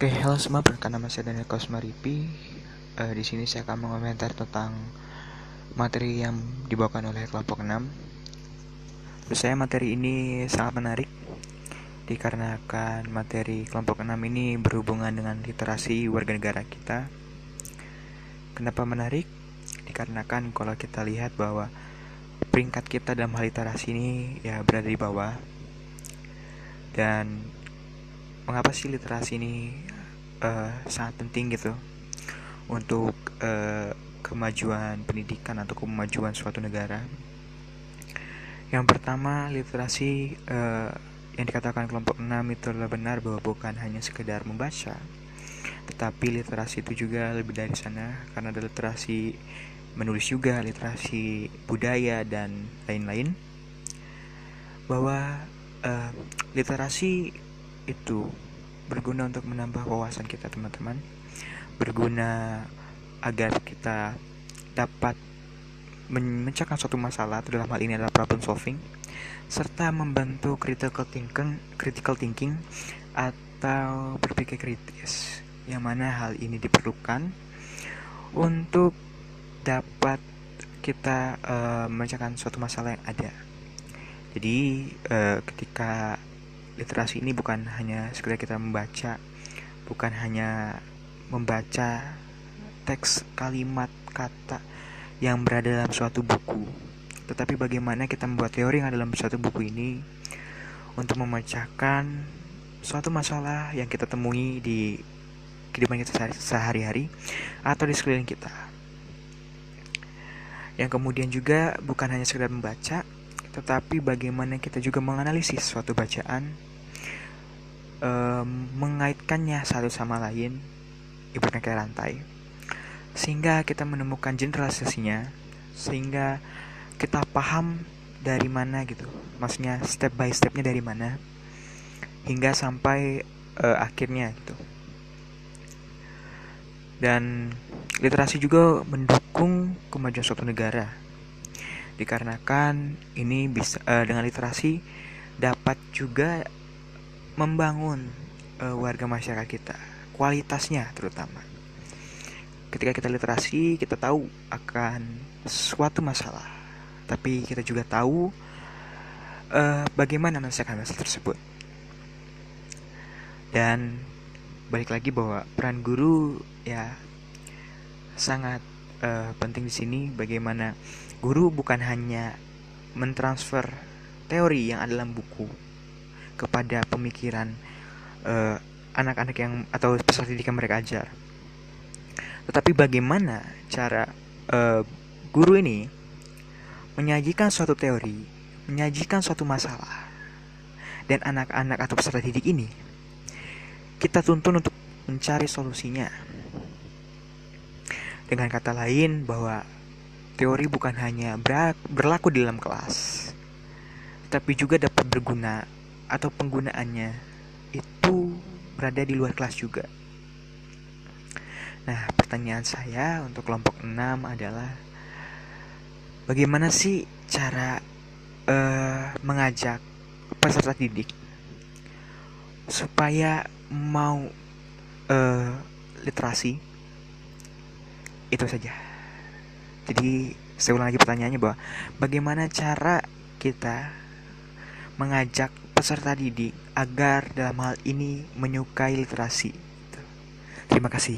Oke, halo semua, perkenalkan nama saya Daniel Kosmaripi. Uh, di sini saya akan mengomentar tentang materi yang dibawakan oleh kelompok 6. Menurut saya materi ini sangat menarik dikarenakan materi kelompok 6 ini berhubungan dengan literasi warga negara kita. Kenapa menarik? Dikarenakan kalau kita lihat bahwa peringkat kita dalam hal literasi ini ya berada di bawah dan mengapa sih literasi ini uh, sangat penting gitu untuk uh, kemajuan pendidikan atau kemajuan suatu negara. Yang pertama, literasi uh, yang dikatakan kelompok 6 itu adalah benar bahwa bukan hanya sekedar membaca, tetapi literasi itu juga lebih dari sana karena ada literasi menulis juga, literasi budaya dan lain-lain. Bahwa uh, literasi itu berguna untuk menambah wawasan kita teman-teman. Berguna agar kita dapat memecahkan suatu masalah dalam hal ini adalah problem solving serta membantu critical thinking critical thinking atau berpikir kritis yang mana hal ini diperlukan untuk dapat kita uh, memecahkan suatu masalah yang ada. Jadi uh, ketika literasi ini bukan hanya sekedar kita membaca, bukan hanya membaca teks kalimat kata yang berada dalam suatu buku, tetapi bagaimana kita membuat teori yang ada dalam suatu buku ini untuk memecahkan suatu masalah yang kita temui di kehidupan kita sehari-hari atau di sekeliling kita. Yang kemudian juga bukan hanya sekedar membaca, tetapi bagaimana kita juga menganalisis suatu bacaan um, mengaitkannya satu sama lain ibaratnya kayak rantai. Sehingga kita menemukan generalisasinya sehingga kita paham dari mana gitu. Maksudnya step by stepnya dari mana hingga sampai uh, akhirnya gitu. Dan literasi juga mendukung kemajuan suatu negara. Dikarenakan ini bisa uh, dengan literasi dapat juga membangun uh, warga masyarakat kita, kualitasnya terutama. Ketika kita literasi, kita tahu akan suatu masalah, tapi kita juga tahu uh, bagaimana menyelesaikan masalah tersebut. Dan balik lagi bahwa peran guru ya sangat uh, penting di sini bagaimana guru bukan hanya mentransfer teori yang ada dalam buku kepada pemikiran eh, anak-anak yang atau peserta didik yang mereka ajar. Tetapi bagaimana cara uh, guru ini menyajikan suatu teori, menyajikan suatu masalah, dan anak-anak atau peserta didik ini kita tuntun untuk mencari solusinya. Dengan kata lain bahwa teori bukan hanya berlaku di dalam kelas, tapi juga dapat berguna atau penggunaannya itu berada di luar kelas juga. Nah, pertanyaan saya untuk kelompok 6 adalah bagaimana sih cara uh, mengajak peserta didik supaya mau uh, literasi itu saja. Jadi saya ulang lagi pertanyaannya bahwa bagaimana cara kita mengajak peserta didik agar dalam hal ini menyukai literasi. Terima kasih.